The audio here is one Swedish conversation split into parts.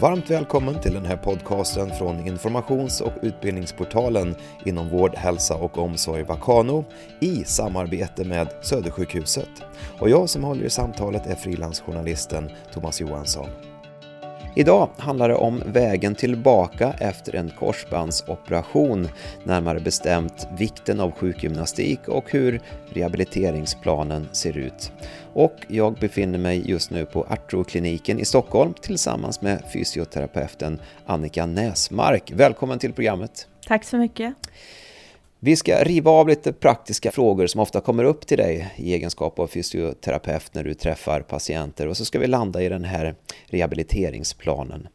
Varmt välkommen till den här podcasten från informations och utbildningsportalen inom vård, hälsa och omsorg Vakano i samarbete med Södersjukhuset. Och jag som håller i samtalet är frilansjournalisten Thomas Johansson. Idag handlar det om vägen tillbaka efter en korsbandsoperation, närmare bestämt vikten av sjukgymnastik och hur rehabiliteringsplanen ser ut. Och jag befinner mig just nu på Artrokliniken i Stockholm tillsammans med fysioterapeuten Annika Näsmark. Välkommen till programmet! Tack så mycket! Vi ska riva av lite praktiska frågor som ofta kommer upp till dig i egenskap av fysioterapeut när du träffar patienter och så ska vi landa i den här rehabiliteringsplanen.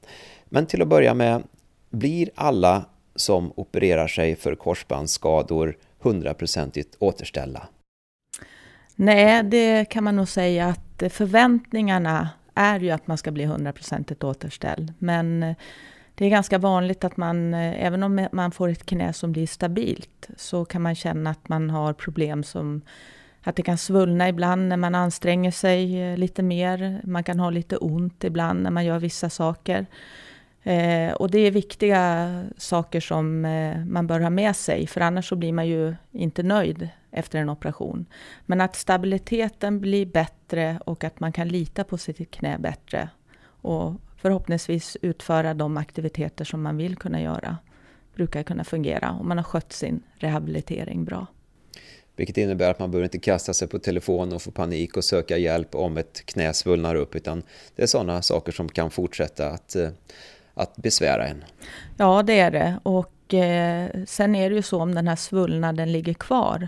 Men till att börja med, blir alla som opererar sig för korsbandsskador hundraprocentigt återställda? Nej, det kan man nog säga att förväntningarna är ju att man ska bli hundraprocentigt återställd. Men det är ganska vanligt att man, eh, även om man får ett knä som blir stabilt, så kan man känna att man har problem som att det kan svullna ibland när man anstränger sig eh, lite mer. Man kan ha lite ont ibland när man gör vissa saker. Eh, och det är viktiga saker som eh, man bör ha med sig, för annars så blir man ju inte nöjd efter en operation. Men att stabiliteten blir bättre och att man kan lita på sitt knä bättre. Och förhoppningsvis utföra de aktiviteter som man vill kunna göra. Brukar kunna fungera om man har skött sin rehabilitering bra. Vilket innebär att man behöver inte kasta sig på telefon och få panik och söka hjälp om ett knä svullnar upp utan det är sådana saker som kan fortsätta att, eh, att besvära en. Ja, det är det. Och eh, sen är det ju så om den här svullnaden ligger kvar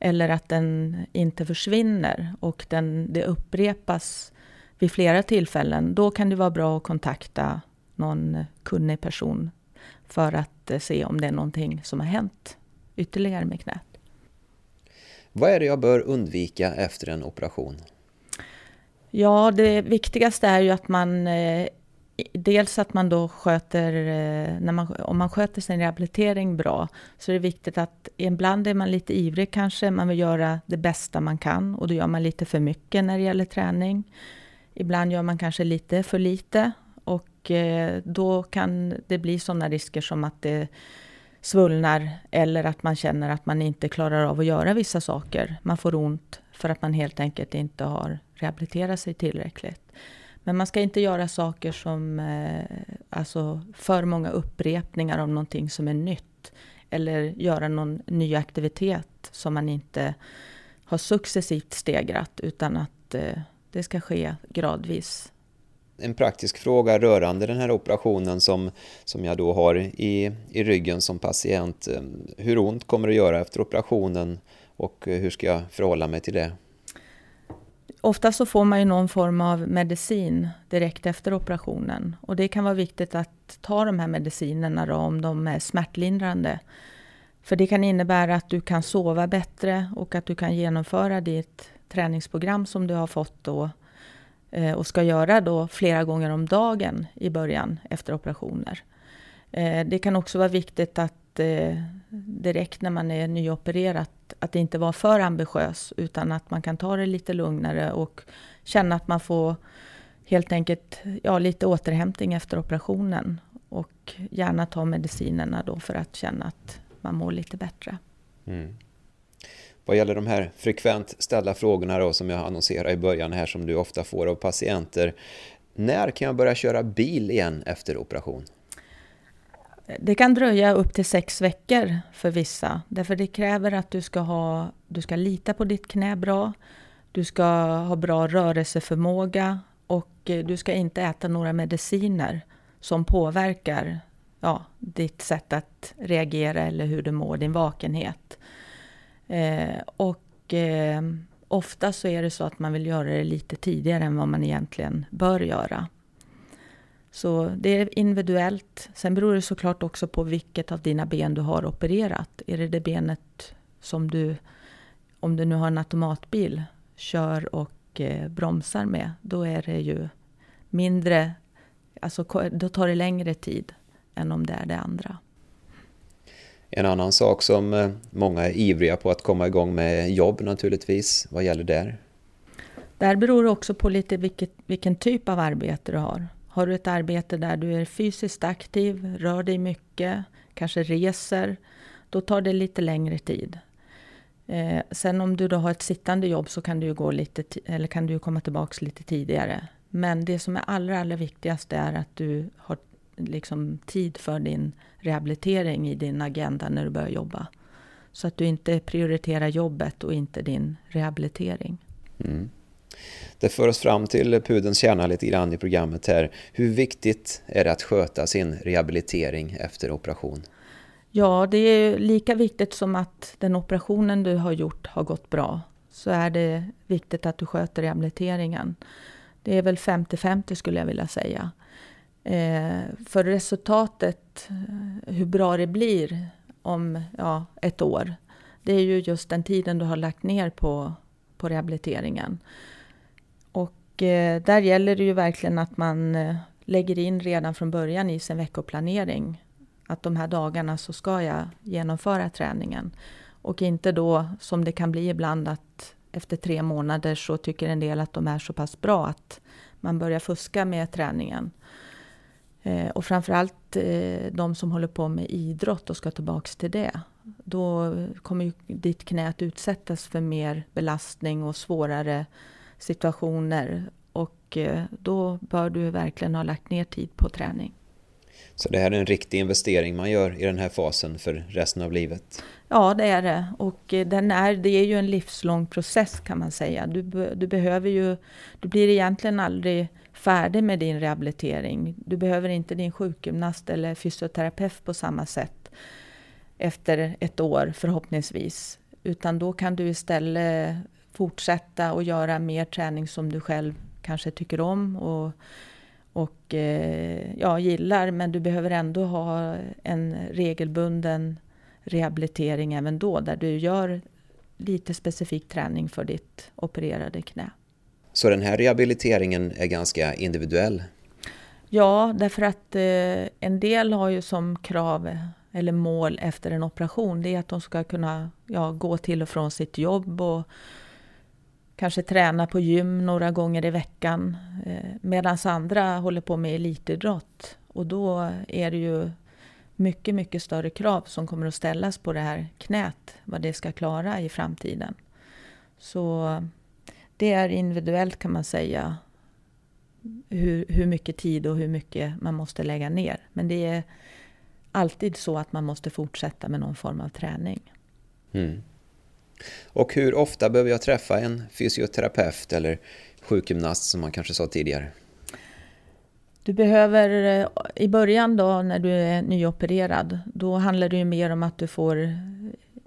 eller att den inte försvinner och den, det upprepas vid flera tillfällen, då kan det vara bra att kontakta någon kunnig person för att eh, se om det är någonting som har hänt ytterligare med knät. Vad är det jag bör undvika efter en operation? Ja, det viktigaste är ju att man eh, Dels att man då sköter, eh, när man, om man sköter sin rehabilitering bra, så är det viktigt att ibland är man lite ivrig kanske, man vill göra det bästa man kan och då gör man lite för mycket när det gäller träning. Ibland gör man kanske lite för lite och eh, då kan det bli sådana risker som att det svullnar eller att man känner att man inte klarar av att göra vissa saker. Man får ont för att man helt enkelt inte har rehabiliterat sig tillräckligt. Men man ska inte göra saker som eh, alltså för många upprepningar av någonting som är nytt eller göra någon ny aktivitet som man inte har successivt stegrat utan att eh, det ska ske gradvis. En praktisk fråga rörande den här operationen som, som jag då har i, i ryggen som patient. Hur ont kommer det att göra efter operationen och hur ska jag förhålla mig till det? Ofta så får man ju någon form av medicin direkt efter operationen. Och det kan vara viktigt att ta de här medicinerna då, om de är smärtlindrande. För det kan innebära att du kan sova bättre och att du kan genomföra ditt träningsprogram som du har fått då eh, och ska göra då flera gånger om dagen i början efter operationer. Eh, det kan också vara viktigt att eh, direkt när man är nyopererat att det inte vara för ambitiös utan att man kan ta det lite lugnare och känna att man får helt enkelt ja, lite återhämtning efter operationen och gärna ta medicinerna då för att känna att man mår lite bättre. Mm. Vad gäller de här frekvent ställda frågorna då, som jag annonserade i början här som du ofta får av patienter. När kan jag börja köra bil igen efter operation? Det kan dröja upp till sex veckor för vissa. Därför det kräver att du ska, ha, du ska lita på ditt knä bra. Du ska ha bra rörelseförmåga och eh, du ska inte äta några mediciner som påverkar ja, ditt sätt att reagera eller hur du mår, din vakenhet. Eh, och eh, ofta så är det så att man vill göra det lite tidigare än vad man egentligen bör göra. Så det är individuellt. Sen beror det såklart också på vilket av dina ben du har opererat. Är det det benet som du, om du nu har en automatbil, kör och eh, bromsar med, då är det ju mindre, alltså då tar det längre tid än om det är det andra. En annan sak som eh, många är ivriga på att komma igång med jobb naturligtvis. Vad gäller där? Där beror det också på lite vilket, vilken typ av arbete du har. Har du ett arbete där du är fysiskt aktiv, rör dig mycket, kanske reser, då tar det lite längre tid. Eh, sen om du då har ett sittande jobb så kan du, gå lite eller kan du komma tillbaka lite tidigare. Men det som är allra, allra viktigast är att du har liksom tid för din rehabilitering i din agenda när du börjar jobba. Så att du inte prioriterar jobbet och inte din rehabilitering. Mm. Det för oss fram till pudens kärna lite grann i programmet här. Hur viktigt är det att sköta sin rehabilitering efter operation? Ja, det är lika viktigt som att den operationen du har gjort har gått bra. Så är det viktigt att du sköter rehabiliteringen. Det är väl 50-50 skulle jag vilja säga. Eh, för resultatet, eh, hur bra det blir om ja, ett år, det är ju just den tiden du har lagt ner på, på rehabiliteringen. Och eh, där gäller det ju verkligen att man eh, lägger in redan från början i sin veckoplanering att de här dagarna så ska jag genomföra träningen. Och inte då, som det kan bli ibland, att efter tre månader så tycker en del att de är så pass bra att man börjar fuska med träningen. Eh, och framförallt eh, de som håller på med idrott och ska tillbaks till det. Då kommer ju ditt knä att utsättas för mer belastning och svårare situationer. Och eh, då bör du verkligen ha lagt ner tid på träning. Så det här är en riktig investering man gör i den här fasen för resten av livet? Ja, det är det. Och den är, det är ju en livslång process kan man säga. Du, du behöver ju, du blir egentligen aldrig färdig med din rehabilitering. Du behöver inte din sjukgymnast eller fysioterapeut på samma sätt efter ett år förhoppningsvis. Utan då kan du istället fortsätta och göra mer träning som du själv kanske tycker om och och eh, ja, gillar, men du behöver ändå ha en regelbunden rehabilitering även då, där du gör lite specifik träning för ditt opererade knä. Så den här rehabiliteringen är ganska individuell? Ja, därför att eh, en del har ju som krav eller mål efter en operation, det är att de ska kunna ja, gå till och från sitt jobb och kanske träna på gym några gånger i veckan. Eh, Medan andra håller på med elitidrott. Och då är det ju mycket, mycket större krav som kommer att ställas på det här knät, vad det ska klara i framtiden. Så det är individuellt kan man säga hur, hur mycket tid och hur mycket man måste lägga ner. Men det är alltid så att man måste fortsätta med någon form av träning. Mm. Och hur ofta behöver jag träffa en fysioterapeut eller sjukgymnast som man kanske sa tidigare? Du behöver, eh, i början då när du är nyopererad, då handlar det ju mer om att du får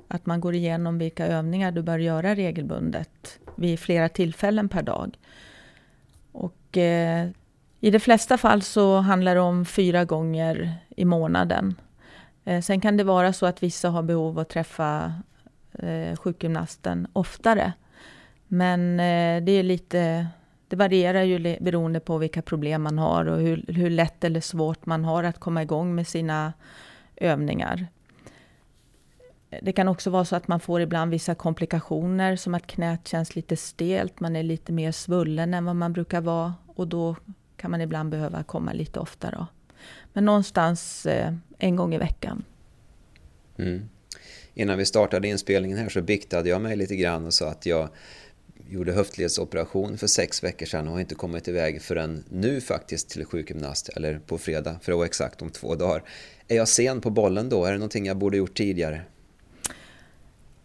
att man går igenom vilka övningar du bör göra regelbundet vid flera tillfällen per dag. Och eh, i de flesta fall så handlar det om fyra gånger i månaden. Eh, sen kan det vara så att vissa har behov av att träffa eh, sjukgymnasten oftare. Men eh, det är lite det varierar ju beroende på vilka problem man har och hur, hur lätt eller svårt man har att komma igång med sina övningar. Det kan också vara så att man får ibland vissa komplikationer som att knät känns lite stelt, man är lite mer svullen än vad man brukar vara och då kan man ibland behöva komma lite oftare. Men någonstans eh, en gång i veckan. Mm innan vi startade inspelningen här så biktade jag mig lite grann och sa att jag gjorde höftledsoperation för sex veckor sedan och har inte kommit iväg förrän nu faktiskt till sjukgymnast, eller på fredag för att vara exakt om två dagar. Är jag sen på bollen då? Är det någonting jag borde gjort tidigare?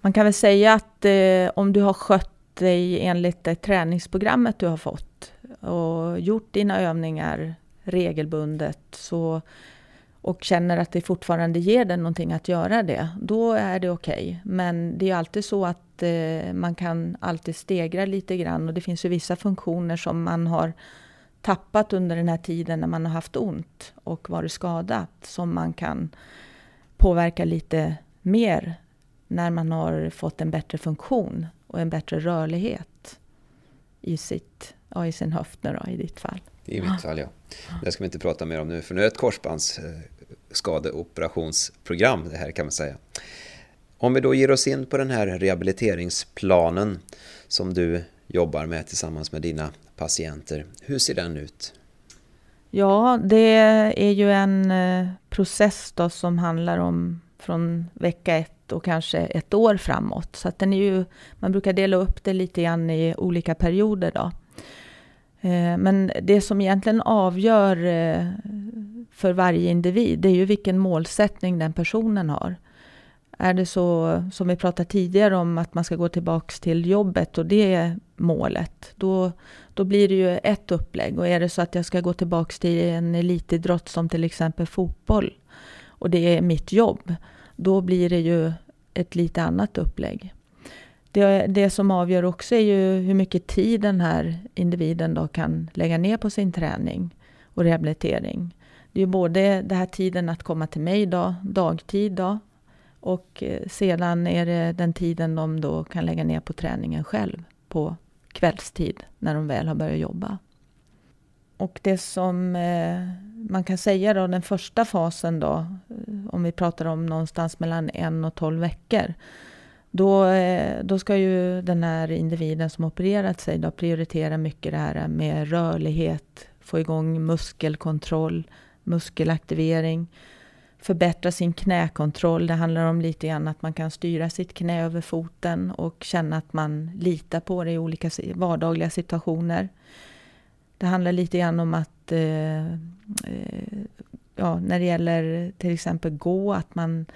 Man kan väl säga att eh, om du har skött dig enligt det träningsprogrammet du har fått och gjort dina övningar regelbundet så och känner att det fortfarande ger dig någonting att göra det, då är det okej. Okay. Men det är alltid så att eh, man kan alltid stegra lite grann och det finns ju vissa funktioner som man har tappat under den här tiden när man har haft ont och varit skadad som man kan påverka lite mer när man har fått en bättre funktion och en bättre rörlighet i, sitt, ja, i sin höft nu då, i ditt fall. I mitt fall, ja. Det ska vi inte prata mer om nu, för nu är det ett korsbandsskadeoperationsprogram det här kan man säga. Om vi då ger oss in på den här rehabiliteringsplanen som du jobbar med tillsammans med dina patienter. Hur ser den ut? Ja, det är ju en eh, process då som handlar om från vecka ett och kanske ett år framåt. Så att den är ju, man brukar dela upp det lite grann i olika perioder. Då. Eh, men det som egentligen avgör eh, för varje individ, det är ju vilken målsättning den personen har. Är det så som vi pratade tidigare om att man ska gå tillbaks till jobbet och det är målet, då, då blir det ju ett upplägg. Och är det så att jag ska gå tillbaks till en elitidrott som till exempel fotboll och det är mitt jobb, då blir det ju ett lite annat upplägg. Det, det som avgör också är ju hur mycket tid den här individen då kan lägga ner på sin träning och rehabilitering. Det är ju både den här tiden att komma till mig då, dagtid då, och eh, sedan är det den tiden de då kan lägga ner på träningen själv på kvällstid när de väl har börjat jobba. Och det som eh, man kan säga då, den första fasen då, eh, om vi pratar om någonstans mellan en och tolv veckor, då, eh, då ska ju den här individen som opererat sig då prioritera mycket det här med rörlighet, få igång muskelkontroll, muskelaktivering, förbättra sin knäkontroll. Det handlar om lite grann att man kan styra sitt knä över foten och känna att man litar på det i olika vardagliga situationer. Det handlar lite grann om att eh, eh, ja, när det gäller till exempel gå, att man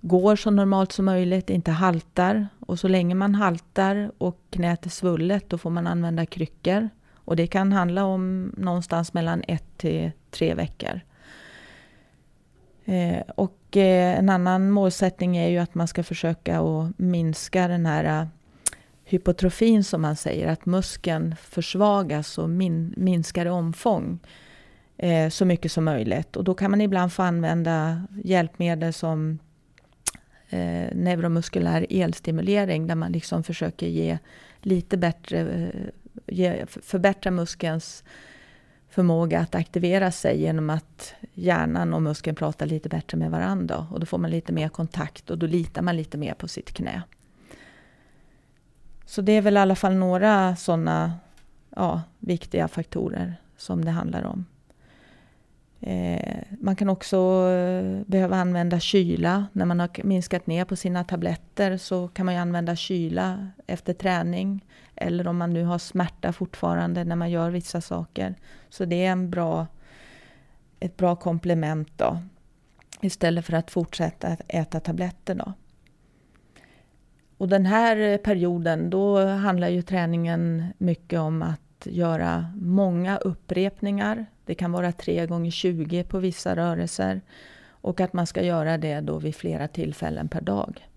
går så normalt som möjligt, inte haltar. Och så länge man haltar och knät är svullet, då får man använda kryckor. Och det kan handla om någonstans mellan ett till tre veckor. Eh, och eh, en annan målsättning är ju att man ska försöka att minska den här eh, hypotrofin som man säger, att muskeln försvagas och min, minskar i omfång eh, så mycket som möjligt. Och då kan man ibland få använda hjälpmedel som eh, neuromuskulär elstimulering där man liksom försöker ge lite bättre, eh, ge, förbättra muskelns förmåga att aktivera sig genom att hjärnan och muskeln pratar lite bättre med varandra. Och då får man lite mer kontakt och då litar man lite mer på sitt knä. Så det är väl i alla fall några sådana ja, viktiga faktorer som det handlar om. Eh, man kan också eh, behöva använda kyla. När man har minskat ner på sina tabletter så kan man använda kyla efter träning. Eller om man nu har smärta fortfarande när man gör vissa saker. Så det är en bra, ett bra komplement då. Istället för att fortsätta äta tabletter då. Och den här eh, perioden, då handlar ju träningen mycket om att göra många upprepningar. Det kan vara 3 gånger 20 på vissa rörelser. Och att man ska göra det då vid flera tillfällen per dag.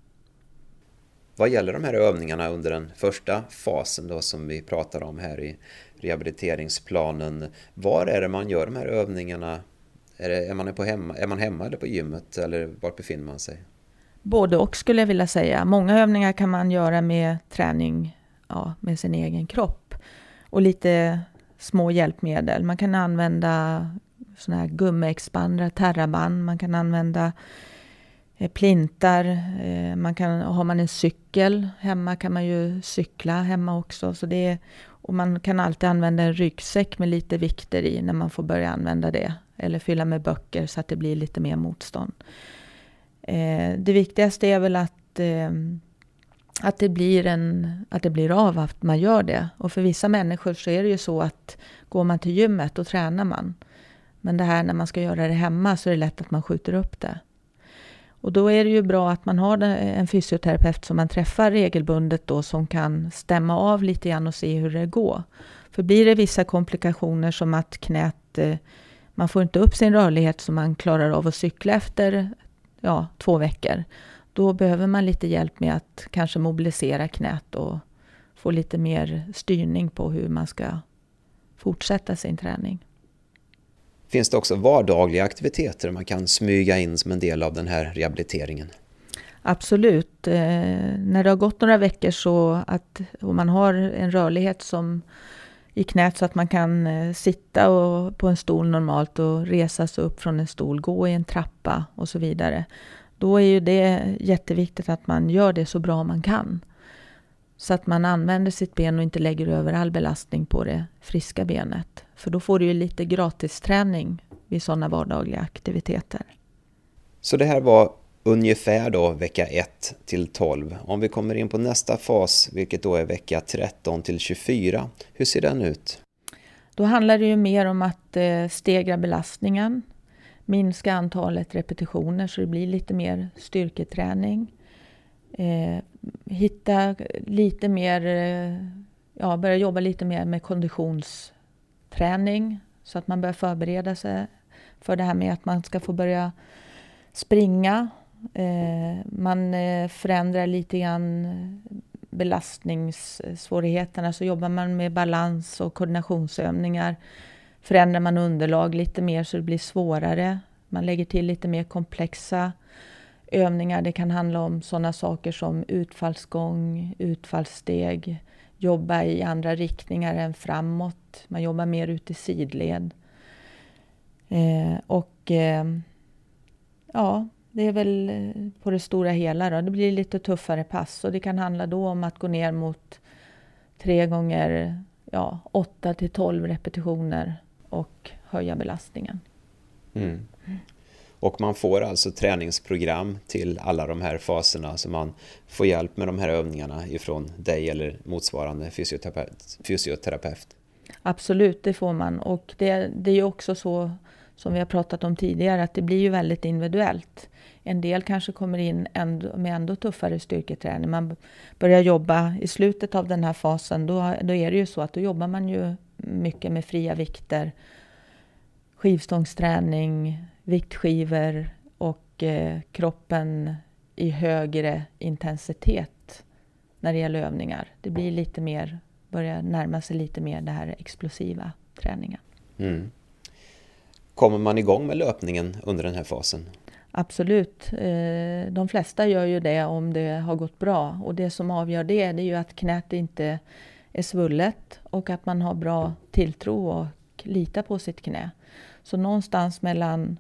Vad gäller de här övningarna under den första fasen då som vi pratar om här i rehabiliteringsplanen. Var är det man gör de här övningarna? Är, det, är, man, på hemma, är man hemma eller på gymmet eller var befinner man sig? Både och skulle jag vilja säga. Många övningar kan man göra med träning ja, med sin egen kropp och lite små hjälpmedel. Man kan använda såna här gummiexpandrar, terraband, man kan använda eh, plintar, eh, man kan, har man en cykel hemma kan man ju cykla hemma också. Så det är, och man kan alltid använda en ryggsäck med lite vikter i när man får börja använda det. Eller fylla med böcker så att det blir lite mer motstånd. Eh, det viktigaste är väl att ehm, att det, blir en, att det blir av att man gör det. Och för vissa människor så är det ju så att går man till gymmet, då tränar man. Men det här när man ska göra det hemma så är det lätt att man skjuter upp det. Och då är det ju bra att man har en fysioterapeut som man träffar regelbundet då som kan stämma av lite grann och se hur det går. För blir det vissa komplikationer som att knät, eh, man får inte upp sin rörlighet så man klarar av att cykla efter ja, två veckor då behöver man lite hjälp med att kanske mobilisera knät och få lite mer styrning på hur man ska fortsätta sin träning. Finns det också vardagliga aktiviteter man kan smyga in som en del av den här rehabiliteringen? Absolut. Eh, när det har gått några veckor så att och man har en rörlighet som i knät så att man kan eh, sitta och, på en stol normalt och resa sig upp från en stol, gå i en trappa och så vidare. Då är ju det jätteviktigt att man gör det så bra man kan. Så att man använder sitt ben och inte lägger över all belastning på det friska benet. För då får du ju lite gratisträning vid sådana vardagliga aktiviteter. Så det här var ungefär då vecka 1 till 12. Om vi kommer in på nästa fas, vilket då är vecka 13 till 24, hur ser den ut? Då handlar det ju mer om att eh, stegra belastningen, minska antalet repetitioner så det blir lite mer styrketräning. Eh, hitta lite mer, eh, ja, börja jobba lite mer med konditionsträning så att man börjar förbereda sig för det här med att man ska få börja springa. Eh, man eh, förändrar lite grann eh, belastningssvårigheterna så jobbar man med balans och koordinationsövningar. Förändrar man underlag lite mer så det blir svårare. Man lägger till lite mer komplexa övningar. Det kan handla om sådana saker som utfallsgång, utfallssteg, jobba i andra riktningar än framåt. Man jobbar mer ut i sidled. Eh, och eh, ja, det är väl eh, på det stora hela då. Det blir lite tuffare pass och det kan handla då om att gå ner mot tre gånger ja, 8 till 12 repetitioner och höja belastningen. Mm. Och man får alltså träningsprogram till alla de här faserna så man får hjälp med de här övningarna ifrån dig eller motsvarande fysioterapeut. fysioterapeut. Absolut, det får man. Och det, det är ju också så som vi har pratat om tidigare att det blir ju väldigt individuellt. En del kanske kommer in ändå, med ändå tuffare styrketräning. Man börjar jobba i slutet av den här fasen, då, då är det ju så att då jobbar man ju mycket med fria vikter, skivstångsträning, viktskivor och eh, kroppen i högre intensitet när det gäller övningar. Det blir lite mer, börjar närma sig lite mer den här explosiva träningen. Mm. Kommer man igång med löpningen under den här fasen? Absolut. Eh, de flesta gör ju det om det har gått bra. Och det som avgör det, det är ju att knät inte är svullet och att man har bra tilltro och litar på sitt knä. Så någonstans mellan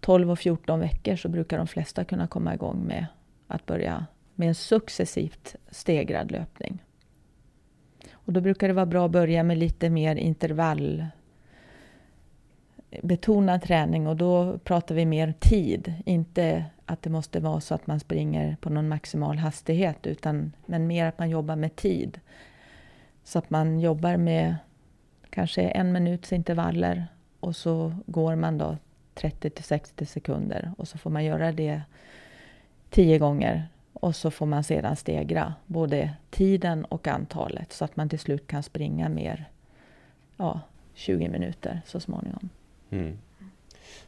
12 och 14 veckor så brukar de flesta kunna komma igång med att börja med en successivt stegrad löpning. Och då brukar det vara bra att börja med lite mer intervall betonad träning och då pratar vi mer tid. Inte att det måste vara så att man springer på någon maximal hastighet utan men mer att man jobbar med tid. Så att man jobbar med kanske en minuts intervaller och så går man då 30 till 60 sekunder och så får man göra det tio gånger och så får man sedan stegra både tiden och antalet så att man till slut kan springa mer ja, 20 minuter så småningom. Mm.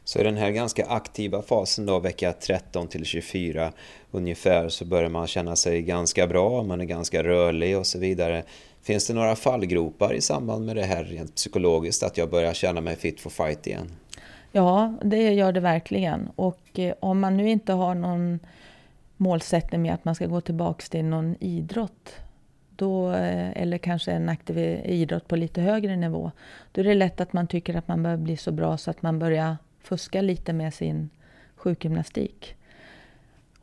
Så i den här ganska aktiva fasen då, vecka 13 till 24 ungefär, så börjar man känna sig ganska bra, man är ganska rörlig och så vidare. Finns det några fallgropar i samband med det här rent psykologiskt, att jag börjar känna mig fit for fight igen? Ja, det gör det verkligen. Och eh, om man nu inte har någon målsättning med att man ska gå tillbaka till någon idrott då, eh, eller kanske en aktiv idrott på lite högre nivå, då är det lätt att man tycker att man börjar bli så bra så att man börjar fuska lite med sin sjukgymnastik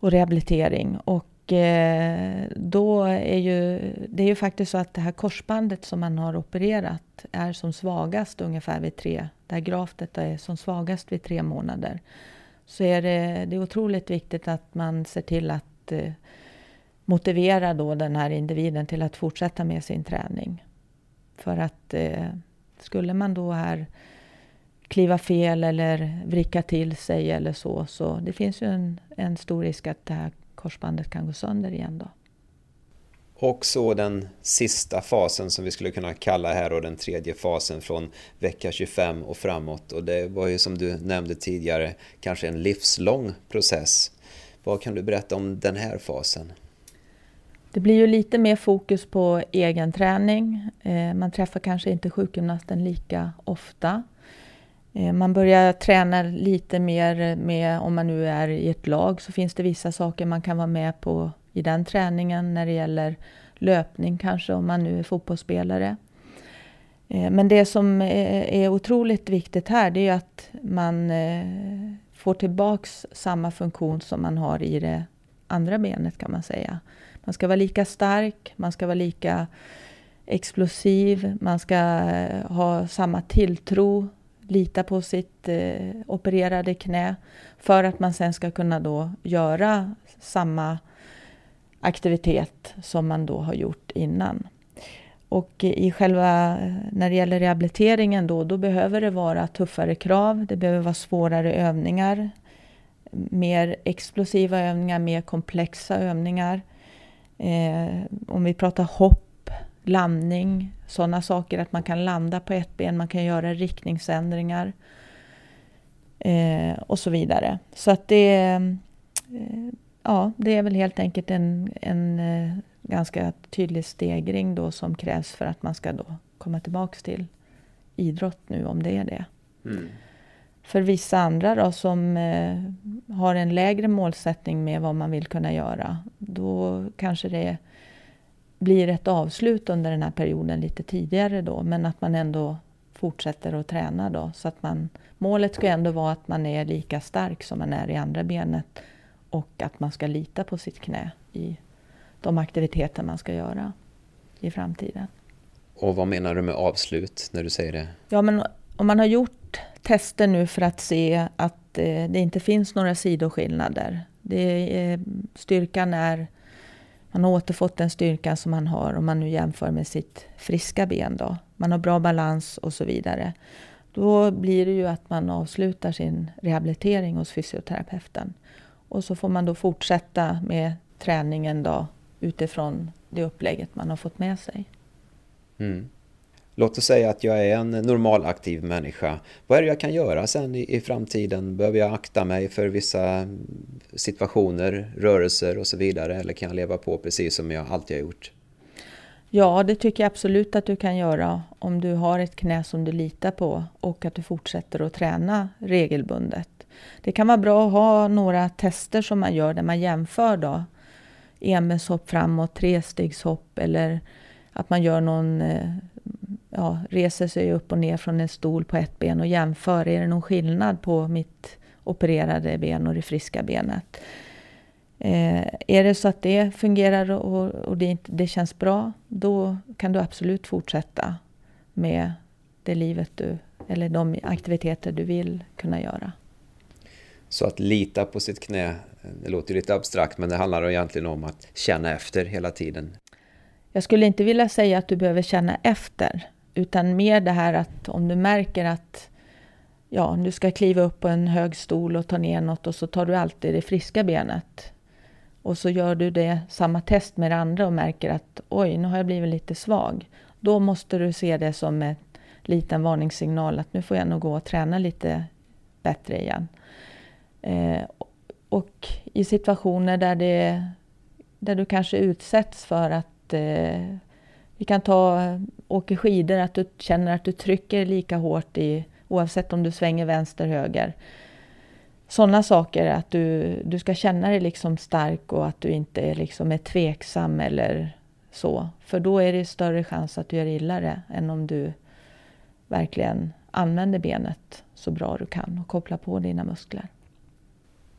och rehabilitering. Och eh, då är ju, det är ju faktiskt så att det här korsbandet som man har opererat är som svagast ungefär vid tre, det här graftet är som svagast vid tre månader. Så är det, det är otroligt viktigt att man ser till att eh, motivera då den här individen till att fortsätta med sin träning. För att eh, skulle man då här kliva fel eller vricka till sig eller så, så det finns ju en, en stor risk att det här korsbandet kan gå sönder igen då. Och så den sista fasen som vi skulle kunna kalla här och den tredje fasen från vecka 25 och framåt. Och det var ju som du nämnde tidigare kanske en livslång process. Vad kan du berätta om den här fasen? Det blir ju lite mer fokus på egen träning. Eh, man träffar kanske inte sjukgymnasten lika ofta. Eh, man börjar träna lite mer med, om man nu är i ett lag, så finns det vissa saker man kan vara med på i den träningen när det gäller löpning kanske, om man nu är fotbollsspelare. Eh, men det som är otroligt viktigt här, det är att man får tillbaks samma funktion som man har i det andra benet kan man säga. Man ska vara lika stark, man ska vara lika explosiv, man ska eh, ha samma tilltro, lita på sitt eh, opererade knä för att man sen ska kunna då göra samma aktivitet som man då har gjort innan. Och i själva, eh, när det gäller rehabiliteringen då, då behöver det vara tuffare krav, det behöver vara svårare övningar, mer explosiva övningar, mer komplexa övningar. Eh, om vi pratar hopp, landning, sådana saker, att man kan landa på ett ben, man kan göra riktningsändringar eh, och så vidare. Så att det, eh, ja, det är väl helt enkelt en, en eh, ganska tydlig stegring då som krävs för att man ska då komma tillbaks till idrott nu, om det är det. Mm. För vissa andra då som eh, har en lägre målsättning med vad man vill kunna göra, då kanske det blir ett avslut under den här perioden lite tidigare då, men att man ändå fortsätter att träna då. Så att man, målet ska ändå vara att man är lika stark som man är i andra benet och att man ska lita på sitt knä i de aktiviteter man ska göra i framtiden. Och vad menar du med avslut när du säger det? Ja, men om man har gjort tester nu för att se att Eh, det inte finns några sidoskillnader. Det är, styrkan är, man har återfått den styrkan som man har om man nu jämför med sitt friska ben. Då. Man har bra balans och så vidare. Då blir det ju att man avslutar sin rehabilitering hos fysioterapeuten. Och så får man då fortsätta med träningen då utifrån det upplägget man har fått med sig. Mm. Låt oss säga att jag är en normalaktiv människa. Vad är det jag kan göra sen i, i framtiden? Behöver jag akta mig för vissa situationer, rörelser och så vidare? Eller kan jag leva på precis som jag alltid har gjort? Ja, det tycker jag absolut att du kan göra om du har ett knä som du litar på och att du fortsätter att träna regelbundet. Det kan vara bra att ha några tester som man gör där man jämför då enbenshopp framåt, trestegshopp eller att man gör någon, eh, ja, reser sig upp och ner från en stol på ett ben och jämför. Är det någon skillnad på mitt opererade ben och det friska benet? Eh, är det så att det fungerar och, och det, det känns bra, då kan du absolut fortsätta med det livet du, eller de aktiviteter du vill kunna göra. Så att lita på sitt knä, det låter lite abstrakt men det handlar egentligen om att känna efter hela tiden. Jag skulle inte vilja säga att du behöver känna efter, utan mer det här att om du märker att ja, du ska kliva upp på en hög stol och ta ner något och så tar du alltid det friska benet. Och så gör du det samma test med det andra och märker att oj, nu har jag blivit lite svag. Då måste du se det som en liten varningssignal att nu får jag nog gå och träna lite bättre igen. Eh, och i situationer där, det, där du kanske utsätts för att eh, vi kan ta åker skidor, att du känner att du trycker lika hårt i oavsett om du svänger vänster, höger. Sådana saker, att du, du ska känna dig liksom stark och att du inte liksom är tveksam eller så. För då är det större chans att du gör illa det än om du verkligen använder benet så bra du kan och kopplar på dina muskler.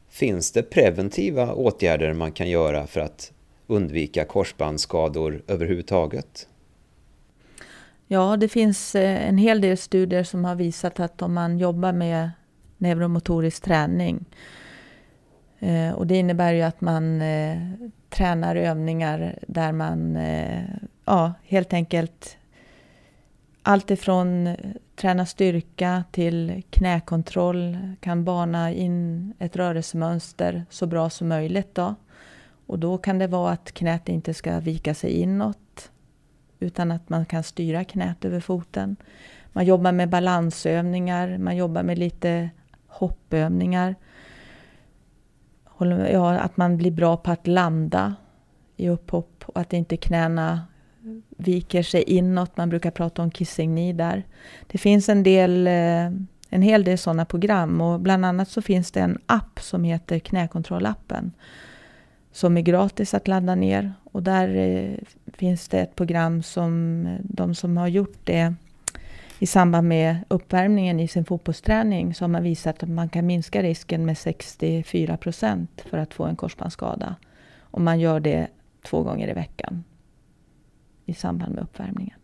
Finns det preventiva åtgärder man kan göra för att undvika korsbandsskador överhuvudtaget? Ja, det finns eh, en hel del studier som har visat att om man jobbar med neuromotorisk träning eh, och det innebär ju att man eh, tränar övningar där man eh, ja, helt enkelt allt ifrån träna styrka till knäkontroll, kan bana in ett rörelsemönster så bra som möjligt. Då. Och då kan det vara att knät inte ska vika sig inåt utan att man kan styra knät över foten. Man jobbar med balansövningar, man jobbar med lite hoppövningar. Ja, att man blir bra på att landa i upphopp och att inte knäna viker sig inåt. Man brukar prata om kissing knee där. Det finns en, del, eh, en hel del sådana program och bland annat så finns det en app som heter Knäkontrollappen som är gratis att ladda ner och där eh, finns det ett program som eh, de som har gjort det i samband med uppvärmningen i sin fotbollsträning som har visat att man kan minska risken med 64 procent för att få en korsbandsskada om man gör det två gånger i veckan i samband med uppvärmningen.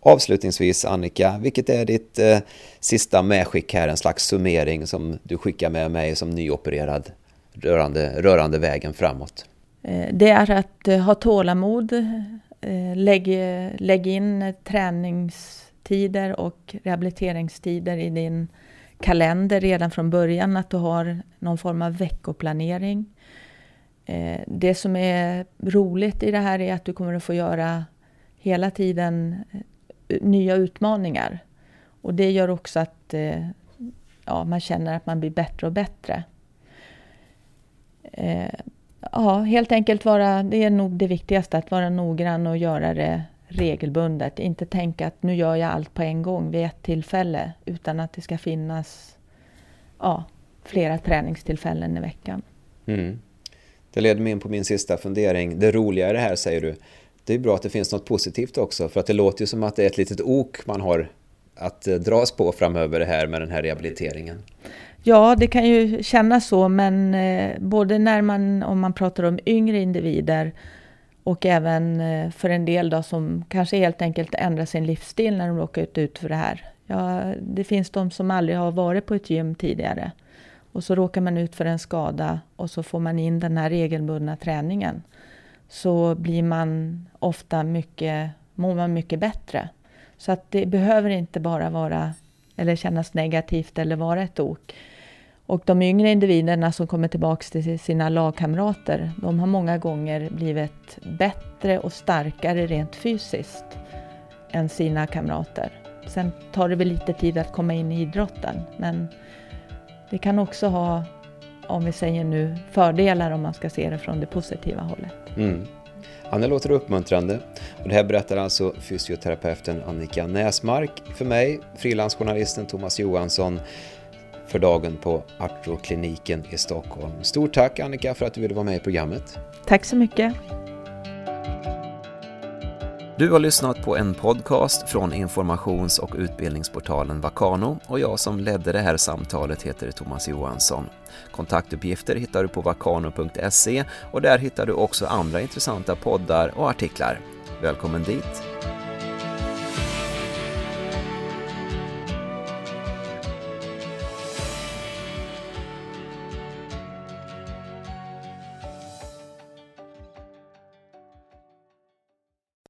Avslutningsvis Annika, vilket är ditt eh, sista medskick här, en slags summering som du skickar med mig som nyopererad rörande, rörande vägen framåt? Eh, det är att eh, ha tålamod, eh, lägg, lägg in träningstider och rehabiliteringstider i din kalender redan från början, att du har någon form av veckoplanering. Det som är roligt i det här är att du kommer att få göra hela tiden nya utmaningar. Och det gör också att ja, man känner att man blir bättre och bättre ja, helt enkelt vara, det är nog det viktigaste, att vara noggrann och göra det regelbundet. Inte tänka att nu gör jag allt på en gång vid ett tillfälle, utan att det ska finnas ja, flera träningstillfällen i veckan. Mm. Det leder mig in på min sista fundering. Det roliga i det här säger du, det är bra att det finns något positivt också, för att det låter ju som att det är ett litet ok man har att eh, dras på framöver det här med den här rehabiliteringen. Ja, det kan ju kännas så, men eh, både när man, om man pratar om yngre individer och även eh, för en del då som kanske helt enkelt ändrar sin livsstil när de råkat ut för det här. Ja, det finns de som aldrig har varit på ett gym tidigare och så råkar man ut för en skada och så får man in den här regelbundna träningen. Så blir man ofta mycket, mår man mycket bättre. Så att det behöver inte bara vara eller kännas negativt eller vara ett ok. Och de yngre individerna som kommer tillbaka till sina lagkamrater, de har många gånger blivit bättre och starkare rent fysiskt än sina kamrater. Sen tar det väl lite tid att komma in i idrotten, men det kan också ha, om vi säger nu, fördelar om man ska se det från det positiva hållet. Mm. Ja, det låter uppmuntrande. Och det här berättar alltså fysioterapeuten Annika Näsmark för mig, frilansjournalisten Thomas Johansson för dagen på Artrokliniken i Stockholm. Stort tack Annika för att du ville vara med i programmet. Tack så mycket. Du har lyssnat på en podcast från informations och utbildningsportalen Vakano och jag som ledde det här samtalet heter Thomas Johansson. Kontaktuppgifter hittar du på vakano.se och där hittar du också andra intressanta poddar och artiklar. Välkommen dit!